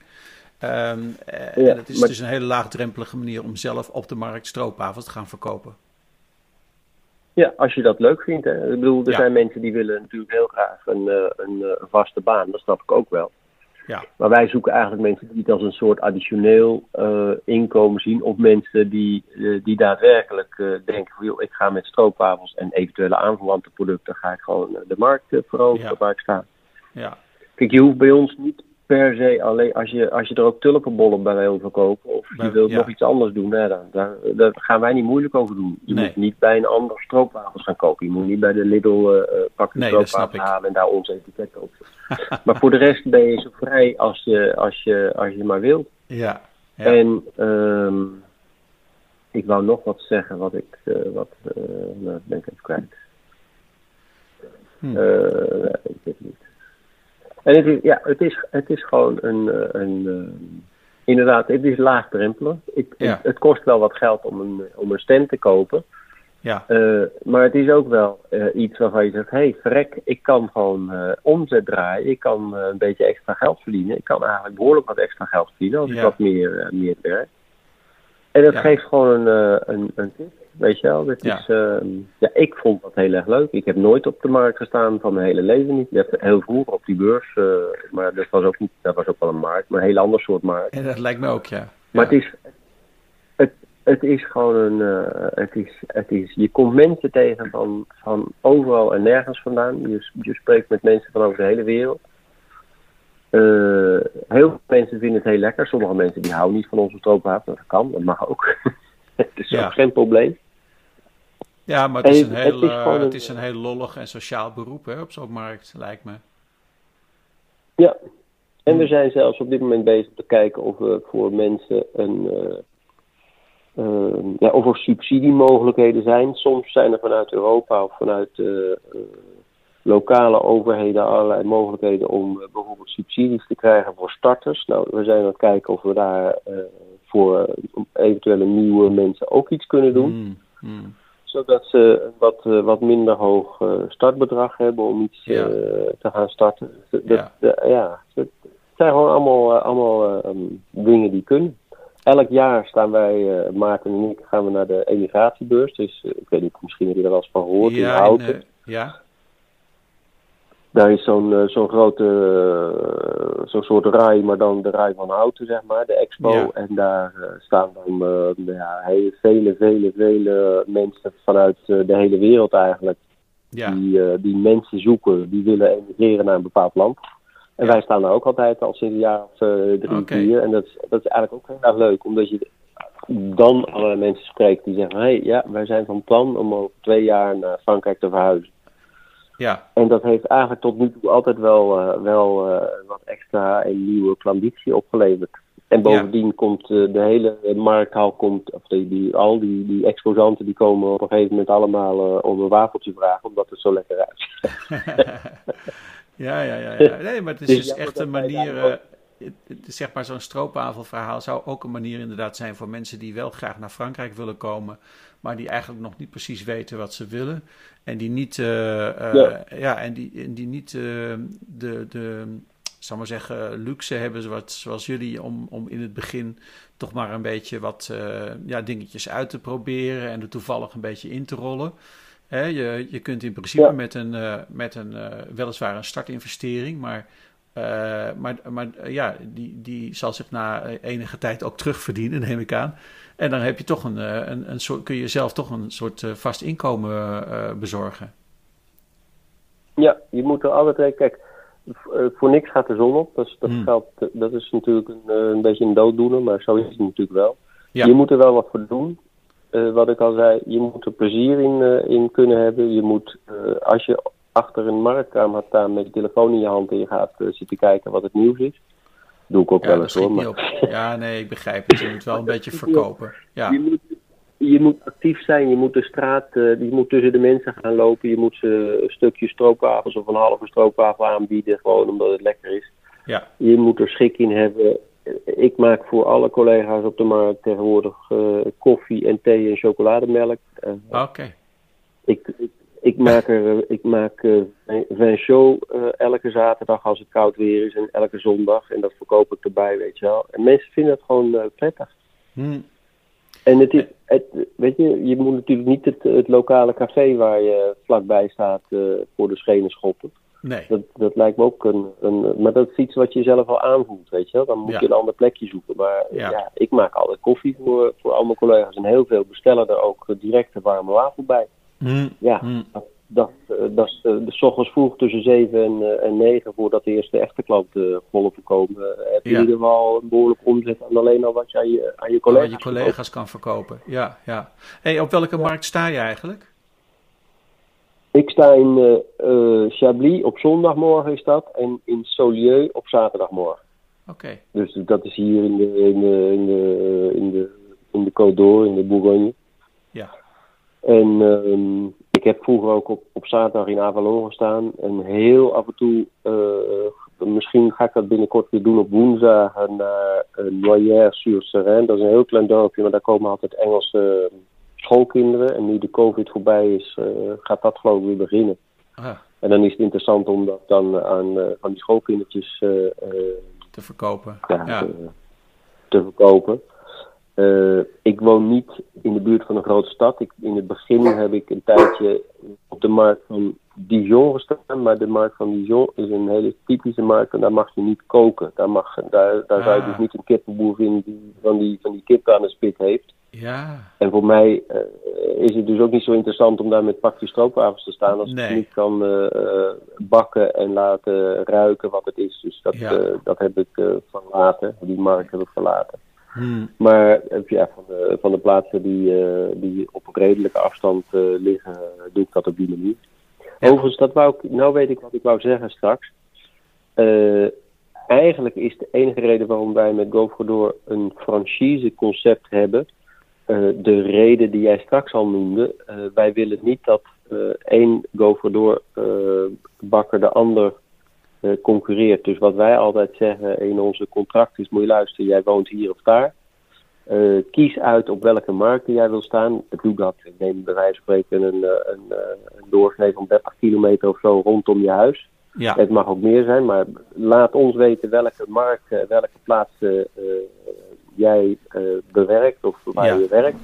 Um, en het is dus een hele laagdrempelige manier om zelf op de markt stroopwafels te gaan verkopen. Ja, als je dat leuk vindt. Hè. Ik bedoel, er zijn mensen die willen natuurlijk heel graag een, uh, een, een vaste baan. Dat snap ik ook wel. Ja. Maar wij zoeken eigenlijk mensen die het als een soort additioneel uh, inkomen zien. Of mensen die, uh, die daadwerkelijk uh, denken van joh, ik ga met stroopwafels en eventuele aanverwante producten ga ik gewoon de markt veroveren ja. waar ik sta. Ja. Kijk, je hoeft bij ons niet per se alleen als je, als je er ook tulpenbollen bij wil verkopen of je wilt nog iets anders doen, hè, dan, daar, daar, gaan wij niet moeilijk over doen. Je moet niet bij een ander stroopwafels gaan kopen. Je moet niet bij de Lidl uh, pakken nee, stroopwafels halen en daar ons etiket op. maar voor de rest ben je zo vrij als je, als je, als je maar wilt. Ja. ja. En um, ik wou nog wat zeggen wat ik, uh, wat, uh, nou, ben ik even kwijt. Hm. ik weet het niet. En het is, ja, het is, het is gewoon een, eh, een, uh, inderdaad, het is laagdrempelig. Het, ja. het, kost wel wat geld om een, om een stand te kopen. Ja. Uh, maar het is ook wel uh, iets waarvan je zegt, hé, hey, verrek, ik kan gewoon omzet draaien. Ik kan een beetje extra geld verdienen. Ik kan eigenlijk behoorlijk wat extra geld verdienen als ja. ik wat meer, meer werk. En dat geeft gewoon een, een, een tip. Weet je wel, dat ja. is, uh, ja, ik vond dat heel erg leuk. Ik heb nooit op de markt gestaan van mijn hele leven niet. Je hebt heel vroeger op die beurs, uh, maar dat was ook niet, dat was ook wel een markt, maar een heel ander soort markt. En dat lijkt me ook, ja. Maar het is, het, het is gewoon een, uh, het is, het is, je komt mensen tegen van, van overal en nergens vandaan. Je, je spreekt met mensen van over de hele wereld. Uh, heel veel mensen vinden het heel lekker. Sommige mensen die houden niet van onze stroopwapen. Dat kan, dat mag ook. het is ja. ook geen probleem. Ja, maar het is, een heel, het is, het is een heel lollig en sociaal beroep hè, op zo'n markt, lijkt me. Ja, en we zijn zelfs op dit moment bezig te kijken of we voor mensen een. Uh, uh, ja, of er subsidiemogelijkheden zijn. Soms zijn er vanuit Europa of vanuit lokale overheden allerlei mogelijkheden om bijvoorbeeld subsidies te krijgen voor starters. Nou, we zijn aan het kijken of we daar voor eventuele nieuwe mensen ook iets kunnen doen. Mm, mm zodat ze een wat, uh, wat minder hoog uh, startbedrag hebben om iets ja. uh, te gaan starten. Dat, ja. Het zijn gewoon allemaal, allemaal um, dingen die kunnen. Elk jaar staan wij, Maarten en ik, gaan we naar de emigratiebeurs. Dus ik weet niet, misschien heb je er wel eens van gehoord. Ja, in, ja. Daar is zo'n uh, zo'n grote, uh, zo'n soort rij, maar dan de rij van houten, zeg maar, de expo. Ja. En daar uh, staan dan ja, hele, vele, vele, vele mensen vanuit de hele wereld eigenlijk. Ja. Die, die mensen zoeken, die willen emigreren naar een bepaald land. En wij staan daar ook altijd al sinds een jaar of drie, okay. vier. En dat is, dat is eigenlijk ook heel erg leuk, omdat je dan allerlei mensen spreekt die zeggen: hé, hey, ja, wij zijn van plan om over twee jaar naar Frankrijk te verhuizen. Ja. En dat heeft eigenlijk tot nu toe altijd wel, uh, wel uh, wat extra en nieuwe klanditie opgeleverd. En bovendien ja. komt uh, de hele markthal, komt, of die, die, al die, die exposanten die komen op een gegeven moment allemaal om een wafeltje vragen, omdat het zo lekker uitziet. ja, ja, ja, ja. Nee, maar het is dus, dus echt een manier zeg maar zo'n stroopwafelverhaal zou ook een manier inderdaad zijn voor mensen die wel graag naar Frankrijk willen komen, maar die eigenlijk nog niet precies weten wat ze willen. En die niet, uh, uh, ja. ja. en die, en die niet uh, de, de, zal maar zeggen, luxe hebben zoals, zoals jullie om, om in het begin toch maar een beetje wat ja, dingetjes uit te proberen en er toevallig een beetje in te rollen. Je, je kunt in principe met een, met een weliswaar een startinvestering, maar maar, maar ja, die, die zal zich na enige tijd ook terugverdienen, neem ik aan. En dan heb je toch een, een, een soort, kun je zelf toch een soort vast inkomen bezorgen. Ja, je moet er altijd. Kijk, eh, voor niks gaat de zon op. Dat Hmm. geldt, dat is natuurlijk een, eh, een beetje een dooddoener, maar zo is het natuurlijk wel. Ja. Je moet er wel wat voor doen. Eh, wat ik al zei, je moet er plezier in, eh, in kunnen hebben. Je moet, eh, als je achter een marktkamer gaat staan met je telefoon in je hand en je gaat eh, zitten kijken wat het nieuws is. Doe ik ook Ja, wel eens hoor. Maar. Ja, nee, ik begrijp het. Je moet wel een beetje verkopen. Ja, je, moet, je moet actief zijn. Je moet de straat, eh, je moet tussen de mensen gaan lopen. Je moet ze een stukje stroopwafels of een halve stroopwafel aanbieden. Gewoon omdat het lekker is. ja, Je moet er schik in hebben. Ik maak voor alle collega's op de markt tegenwoordig eh, koffie en thee en chocolademelk. Oké. ik, ik, ik maak, er, eh, ik maak eh, vin chaud eh, elke zaterdag als het koud weer is en elke zondag. En dat verkoop ik erbij, weet je wel. En mensen vinden het gewoon eh, prettig. Hm. En het is, het, weet je, je moet natuurlijk niet het, het lokale café waar je vlakbij staat eh, voor de schenen schoppen. Nee, Dat, dat lijkt me ook een, een. Maar dat is iets wat je zelf al aanvoelt, weet je wel. Dan moet Ja. je een ander plekje zoeken. Maar Ja. ja. ik maak altijd koffie voor, voor al mijn collega's. En heel veel bestellen er ook eh, direct een warme wafel bij. Hm. Ja, Hm. dat, dat, eh, dat is eh, de ochtends vroeg tussen 7 en, eh, en 9 voordat de eerste echte klanten volop komen. eh, heb je Ja. in ieder geval een behoorlijk omzet aan alleen al wat je aan je, aan je Wat collega's je collega's kan verkopen. Ja, ja. Hey, op welke markt sta je eigenlijk? Ik sta in eh, eh, Chablis op zondagmorgen is dat. En in Saulieu op zaterdagmorgen. Oké. Dus dat is hier in de, in de, in de, in de, in de Côte d'Or, in de Bourgogne. En ehm, ik heb vroeger ook op, op zaterdag in Avalon gestaan. En heel af en toe, eh, misschien ga ik dat binnenkort weer doen op woensdag naar uh, Noyères-sur-Serein. Dat is een heel klein dorpje, maar daar komen altijd Engelse eh, schoolkinderen. En nu de COVID voorbij is, eh, gaat dat geloof ik weer beginnen. Ah, En dan is het interessant om dat dan aan eh, van die schoolkindertjes eh, eh, te verkopen. ja, Ja. Te, te verkopen. Eh, ik woon niet in de buurt van een grote stad. Ik, in het begin heb ik een tijdje op de markt van Dijon gestaan. Maar de markt van Dijon is een hele typische markt. En daar mag je niet koken. Daar, mag, daar, daar zou je Ah. dus niet een kippenboer vinden die van die, van die kippen aan de spit heeft. Ja, En voor mij eh, is het dus ook niet zo interessant om daar met pakjes stroopwafels te staan. Als ik Nee. niet kan eh, bakken en laten ruiken wat het is. Dus dat, Ja. dat heb ik verlaten. Die markt heb ik verlaten. Hm. Maar ja, van, de, van de plaatsen die, eh, die op een redelijke afstand eh, liggen, doe ik dat op die manier. Ja. Overigens, dat wou ik, nou weet ik wat ik wou zeggen straks. Eh, eigenlijk is de enige reden waarom wij met GoFordoor een franchise-concept hebben, de reden die jij straks al noemde. Wij willen niet dat één GoFordoor eh bakker de ander concurreert. Dus wat wij altijd zeggen in onze contract is, moet je luisteren, jij woont hier of daar. Eh, kies uit op welke markten jij wil staan. Ik doe dat, ik neem bij wijze van spreken een, eh, een, eh, een doorsnee van 30 kilometer of zo rondom je huis. ja, Het mag ook meer zijn, maar laat ons weten welke markt, eh, welke plaats eh, eh, jij eh, bewerkt of waar Ja. je werkt.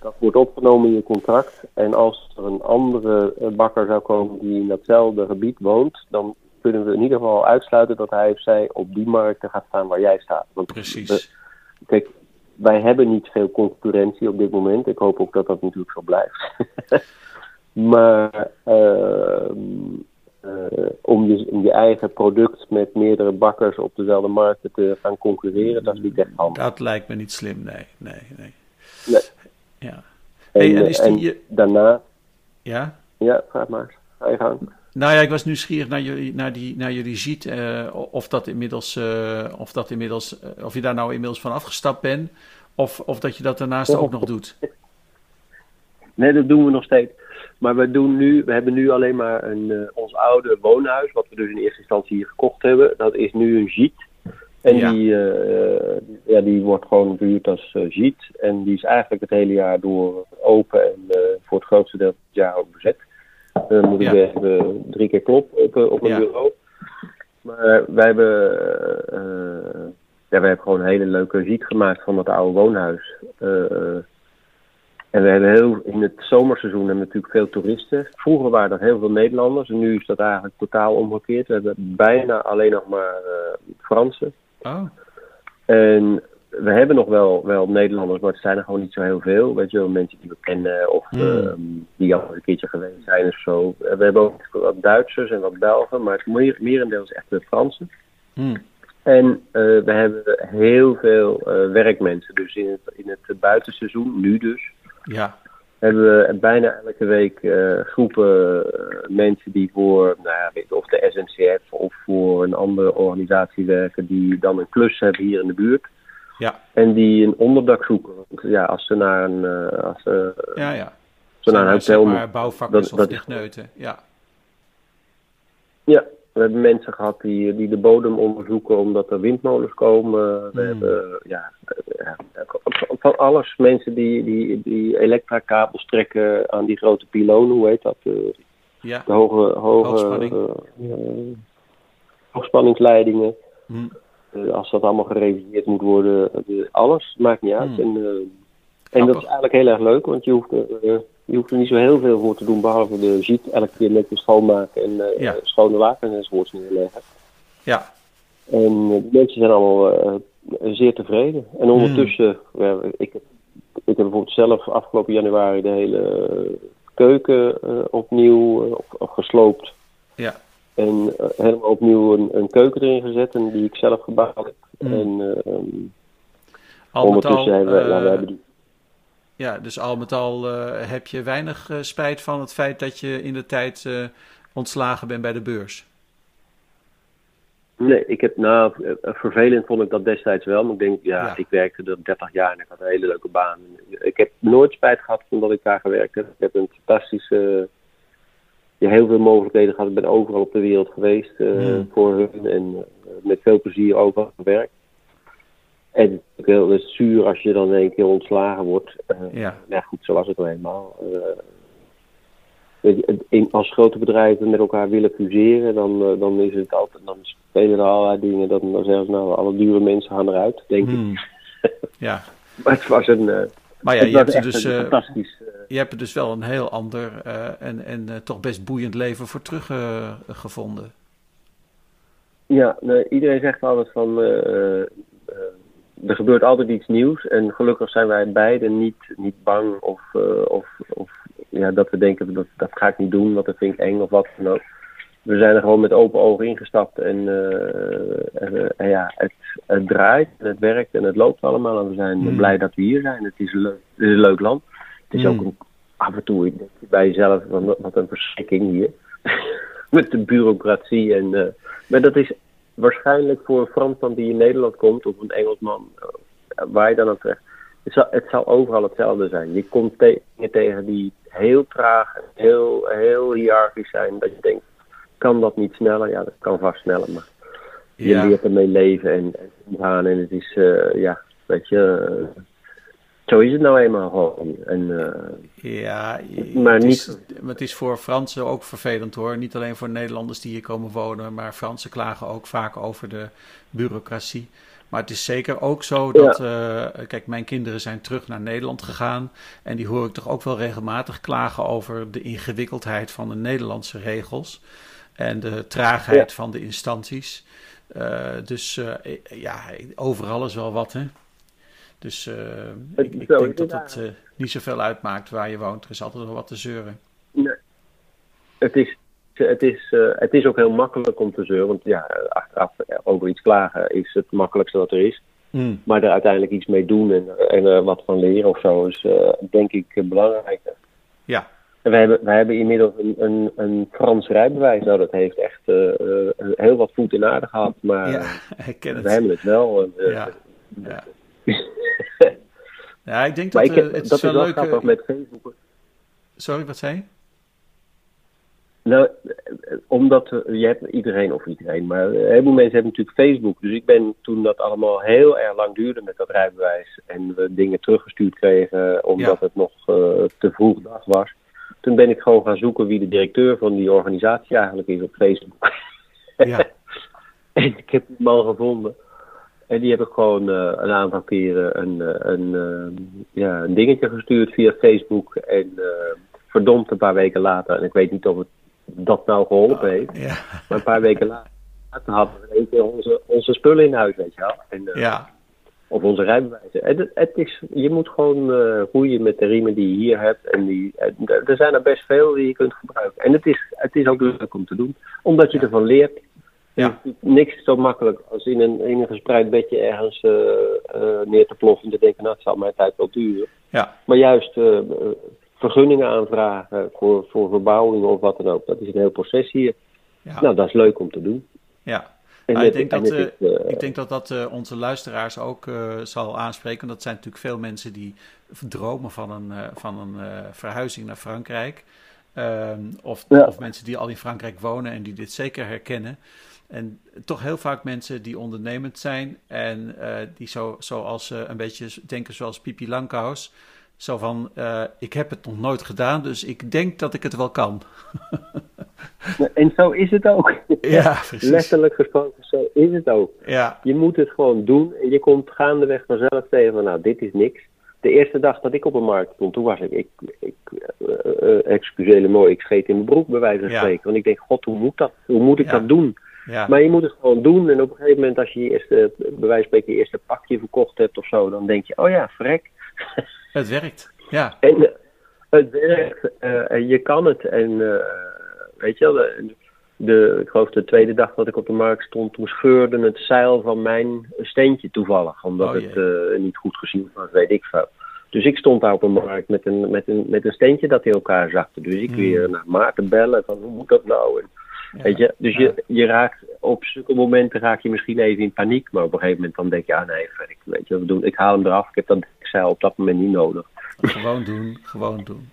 Dat wordt opgenomen in je contract. En als er een andere eh, bakker zou komen die in datzelfde gebied woont, dan kunnen we in ieder geval uitsluiten dat hij of zij op die markten gaat staan waar jij staat. Want we- precies. Kijk, wij hebben niet veel concurrentie op dit moment. Ik hoop ook dat dat natuurlijk zo blijft. maar ehm, eh, om, je, om je eigen product met meerdere bakkers op dezelfde markten te gaan concurreren, dat is niet echt handig. Dat lijkt me niet slim, nee, nee, nee. Nee. Ja. En, Hey, en eh, is en die, daarna, ja? ja, vraag maar. Ga je gang. Nou ja, ik was nieuwsgierig naar jullie, naar die, naar jullie ziet eh, of dat inmiddels, eh, of dat inmiddels, eh, of je daar nou inmiddels van afgestapt bent, of, of dat je dat daarnaast ook nog doet. Nee, dat doen we nog steeds. Maar we, doen nu, we hebben nu alleen maar een, ons oude woonhuis, wat we dus in eerste instantie hier gekocht hebben. Dat is nu een giet. En Ja. die, ja, die wordt gewoon verhuurd als giet. En die is eigenlijk het hele jaar door open en voor het grootste deel van het jaar ook bezet. Dan moet ik Ja. even drie keer kloppen op, uh, op een Ja. bureau. Maar wij hebben, ja, wij hebben gewoon een hele leuke ziet gemaakt van dat oude woonhuis. En we hebben heel, in het zomerseizoen hebben we natuurlijk veel toeristen. Vroeger waren dat heel veel Nederlanders en nu is dat eigenlijk totaal omgekeerd. We hebben bijna alleen nog maar uh, Fransen. Oh. En we hebben nog wel, wel Nederlanders, maar het zijn er gewoon niet zo heel veel. Weet je wel, mensen die we kennen of Hmm. uh, die al een keertje geweest zijn of zo. We hebben ook wat Duitsers en wat Belgen, maar het meer, merendeel is echt de Fransen. Hmm. En uh, we hebben heel veel uh, werkmensen. Dus in het, in het buitenseizoen, nu dus, Ja. hebben we bijna elke week uh, groepen mensen die voor, nou weet, of de SNCF of voor een andere organisatie werken, die dan een klus hebben hier in de buurt. Ja. En die een onderdak zoeken. Want ja, als ze naar een, uh, als ze, Ja, ja. ze naar een hotel maar bouwvakkers dat- of techneuten. Ja. Ja, we hebben mensen gehad die, die de bodem onderzoeken omdat er windmolens komen. We Hmm. hebben ja, ja, van- alles. Mensen die, die, die elektrakabels trekken aan die grote pilonen, hoe heet dat? Eh, Ja. de hoge, hoge Hoogspanning. eh, eh, hoogspanningsleidingen. Hmm. Eh, als dat allemaal gereviseerd moet worden, eh, alles, maakt niet uit. Hmm. En, eh, en dat is eigenlijk heel erg leuk, want je hoeft, je hoeft er niet zo heel veel voor te doen, behalve de ziet elke keer netjes schoonmaken en Ja. schone lakens enzovoorts neerleggen. Ja. En de mensen zijn allemaal zeer tevreden. En ondertussen, ja, ik, heb, ik heb bijvoorbeeld zelf afgelopen januari de hele keuken opnieuw op- op gesloopt. Ja. En eh, helemaal opnieuw een, een keuken erin gezet en die ik zelf gebouwd heb. Mm. En ehm, Al met al, ondertussen hebben we, eh, hebben die, ja, dus al met al eh, heb je weinig spijt van het feit dat je in de tijd ontslagen bent bij de beurs. Nee, ik heb, nou, vervelend vond ik dat destijds wel. Maar ik denk, ja, Ja. ik werkte er 30 jaar en ik had een hele leuke baan. Ik heb nooit spijt gehad van dat ik daar gewerkt heb. Ik heb een fantastische, ja, heel veel mogelijkheden gehad. Ik ben overal op de wereld geweest eh, voor hun en eh, met veel plezier overal gewerkt. En het is natuurlijk heel zuur als je dan in één keer ontslagen wordt. Eh, Ja. ja, goed, zo was het nou eenmaal. Je, het- in- als grote bedrijven met elkaar willen fuseren, dan, dan is het altijd, dan spelen er allerlei dingen. Dan, dan zeggen ze nou, alle dure mensen gaan eruit, denk ik. Hmm. Ja. Maar het was een, Maar ja, het je hebt, er dus, een fantastisch. Je hebt er dus wel een heel ander eh, en, en eh, toch best boeiend leven voor teruggevonden. ja, nee, iedereen zegt altijd van, eh, eh, eh, er gebeurt altijd iets nieuws. En gelukkig zijn wij beiden niet, niet bang of, eh, of, of ja, dat we denken, dat, dat ga ik niet doen, want dat vind ik eng of wat dan ook. We zijn er gewoon met open ogen ingestapt en, eh, en, eh, en ja, het, het draait en het werkt en het loopt allemaal. En we zijn Hmm. blij dat we hier zijn. Het is een leuk, het is een leuk land. Het is Hmm. ook een, af en toe denk je bij jezelf, wat, een verschrikking hier. met de bureaucratie. En, eh, maar dat is waarschijnlijk voor een Fransman die in Nederland komt, of een Engelsman, eh, waar je dan aan terecht. Het zal, het zal overal hetzelfde zijn. Je komt te- dingen tegen die heel traag, en heel, heel hiërarchisch zijn. Dat je denkt, kan dat niet sneller? Ja, dat kan vast sneller. Maar je Ja. leert ermee leven en, en omgaan. En het is, eh, ja, weet je, zo is het nou eenmaal gewoon. En, eh, Ja, Maar het, niet- is, maar het is voor Fransen ook vervelend hoor. Niet alleen voor Nederlanders die hier komen wonen, maar Fransen klagen ook vaak over de bureaucratie. Maar het is zeker ook zo dat, eh, kijk, mijn kinderen zijn terug naar Nederland gegaan. En die hoor ik toch ook wel regelmatig klagen over de ingewikkeldheid van de Nederlandse regels. En de traagheid van de instanties. Eh, dus ja, overal is wel wat, hè. Dus eh, ik, ik zo denk dat het eh, niet zoveel uitmaakt waar je woont. Er is altijd wel wat te zeuren. Nee. Het is, het, is, eh, het is ook heel makkelijk om te zeuren. Want ja, achteraf over iets klagen is het makkelijkste wat er is. Mm. Maar er uiteindelijk iets mee doen en, en wat van leren of zo is denk ik belangrijker. Ja, En wij hebben, wij hebben inmiddels een, een, een Frans rijbewijs. Nou, dat heeft echt heel wat voet in aarde gehad. Maar ja, we hebben het wel. Ja, ja. Ja, ik denk maar dat ik heb, eh, het dat is wel leuk. grappig eh, met Facebook. Sorry, wat zei je? Nou, eh, omdat je hebt iedereen, of iedereen, maar een heleboel mensen hebben natuurlijk Facebook. Dus ik ben toen dat allemaal heel erg lang duurde met dat rijbewijs en we dingen teruggestuurd kregen omdat Ja. het nog te vroeg dag was. Toen ben ik gewoon gaan zoeken wie de directeur van die organisatie eigenlijk is op Facebook. Ja. En ik heb die man gevonden. En die heb ik gewoon uh, een aantal keren een, een, uh, ja, een dingetje gestuurd via Facebook. En uh, verdomd een paar weken later, en ik weet niet of het dat nou geholpen heeft. Ja. Maar een paar weken later hadden we keer onze, onze spullen in huis, weet je wel. En, ja. Of onze rijbewijzen. En het, het is, je moet gewoon roeien met de riemen die je hier hebt. En die, er zijn er best veel die je kunt gebruiken. En het is, het is ook leuk om te doen. Omdat je ervan leert. Ja. Niks zo makkelijk als in een, in een gespreid bedje ergens uh, uh, neer te ploffen en te denken, nou, het zal mijn tijd wel duren. Ja. Maar juist uh, vergunningen aanvragen voor, voor verbouwingen of wat dan ook, dat is een heel proces hier. Ja. Nou, dat is leuk om te doen. Ja. En Nou, ik, denk en dat, eh, is, eh, ik denk dat dat eh, onze luisteraars ook eh, zal aanspreken. Dat zijn natuurlijk veel mensen die dromen van een, eh, van een eh, verhuizing naar Frankrijk. Ehm, of, Ja. of mensen die al in Frankrijk wonen en die dit zeker herkennen. En toch heel vaak mensen die ondernemend zijn en eh, die zo, zoals eh, een beetje denken zoals Pipi Langkous. Zo van, eh, ik heb het nog nooit gedaan, dus ik denk dat ik het wel kan. En zo is het ook. Ja, precies. Letterlijk gesproken, zo is het ook. Ja, Je moet het gewoon doen en je komt gaandeweg vanzelf tegen van, nou, dit is niks. De eerste dag dat ik op een markt stond, toen was ik, ik, ik mooi, ik scheet in mijn broek bij wijze van Ja. spreken. Want ik denk, god, hoe moet dat? Hoe moet ik Ja. dat doen? Ja, Maar je moet het gewoon doen en op een gegeven moment als je je eerste, bij wijze van spreken, je eerste pakje verkocht hebt of zo, dan denk je, oh ja, verrek. het werkt. Ja, En eh, het werkt, eh, en je kan het. En eh, weet je wel, de, de, ik geloof de tweede dag dat ik op de markt stond, toen scheurde het zeil van mijn steentje toevallig. Omdat Oh, het niet goed gezien was, weet ik veel. Dus ik stond daar op een markt met een, met een, met een steentje dat in elkaar zakte. Dus ik Hmm. weer naar Maarten bellen van hoe moet dat nou? En, ja. Weet je, dus je, je raakt op zulke momenten raak je misschien even in paniek, maar op een gegeven moment dan denk je, ja nee, verrek, weet je wat we doen? Ik haal hem eraf, ik heb dat zeil op dat moment niet nodig. Gewoon doen, gewoon doen.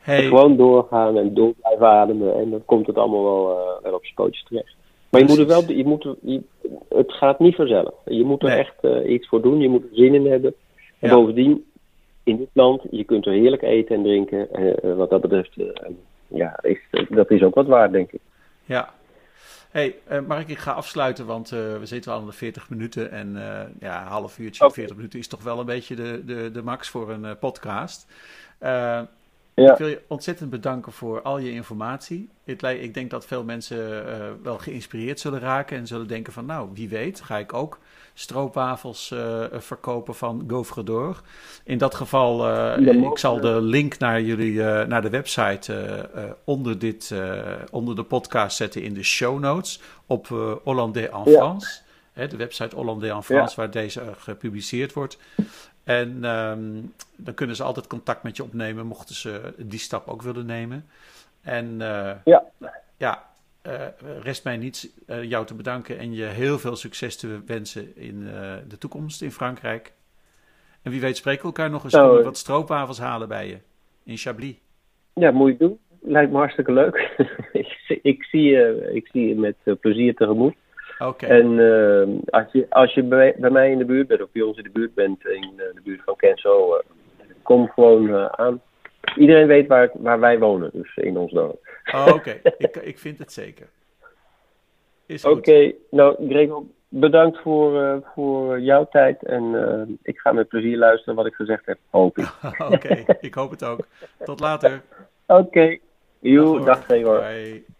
Hey, Gewoon doorgaan en door blijven ademen. En dan komt het allemaal wel, eh, wel op zijn pootjes terecht. Maar je moet er wel, je moet je- het gaat niet vanzelf. Je moet er Nee. echt eh, iets voor doen. Je moet er zin in hebben. En Ja. bovendien, in dit land, je kunt er heerlijk eten en drinken. Eh, wat dat betreft, ja, is, dat is ook wat waard, denk ik. ja. Hey, eh, Mark, ik ga afsluiten, want eh, we zitten al aan de 40 minuten. En eh, ja, een half uurtje, Oké. 40 minuten is toch wel een beetje de, de, de max voor een eh, podcast. Ja. Ik wil je ontzettend bedanken voor al je informatie. Ik denk dat veel mensen eh, wel geïnspireerd zullen raken en zullen denken van nou, wie weet, ga ik ook stroopwafels eh, verkopen van Gaufre d'Or. In dat geval, eh, Ja, ik zal de link naar jullie, naar de website onder, dit, onder de podcast zetten in de show notes op Hollandais en Ja. France. Hè, de website Hollandais en France, waar deze gepubliceerd wordt. En ehm, dan kunnen ze altijd contact met je opnemen, mochten ze die stap ook willen nemen. En eh, Ja. ja, eh, rest mij niets eh, jou te bedanken en je heel veel succes te wensen in de toekomst in Frankrijk. En wie weet spreken we elkaar nog eens, Nou, ik wat stroopwafels halen bij je in Chablis. Ja, moet je doen. Lijkt me hartstikke leuk. ik, ik, zie je, ik zie je met plezier tegemoet. En eh, als je, als je bij, bij mij in de buurt bent, of bij ons in de buurt bent, in eh, de buurt van Kenzo, eh, kom gewoon eh, aan. Iedereen weet waar, waar wij wonen, dus in ons dorp. Oh, oké. ik, ik vind het zeker. Oké, nou Gregor, bedankt voor, eh, voor jouw tijd. En eh, ik ga met plezier luisteren wat ik gezegd heb, hoop ik. Oké, ik hoop het ook. Tot later. Oké, joe, hoor. dag Gregor. Bye.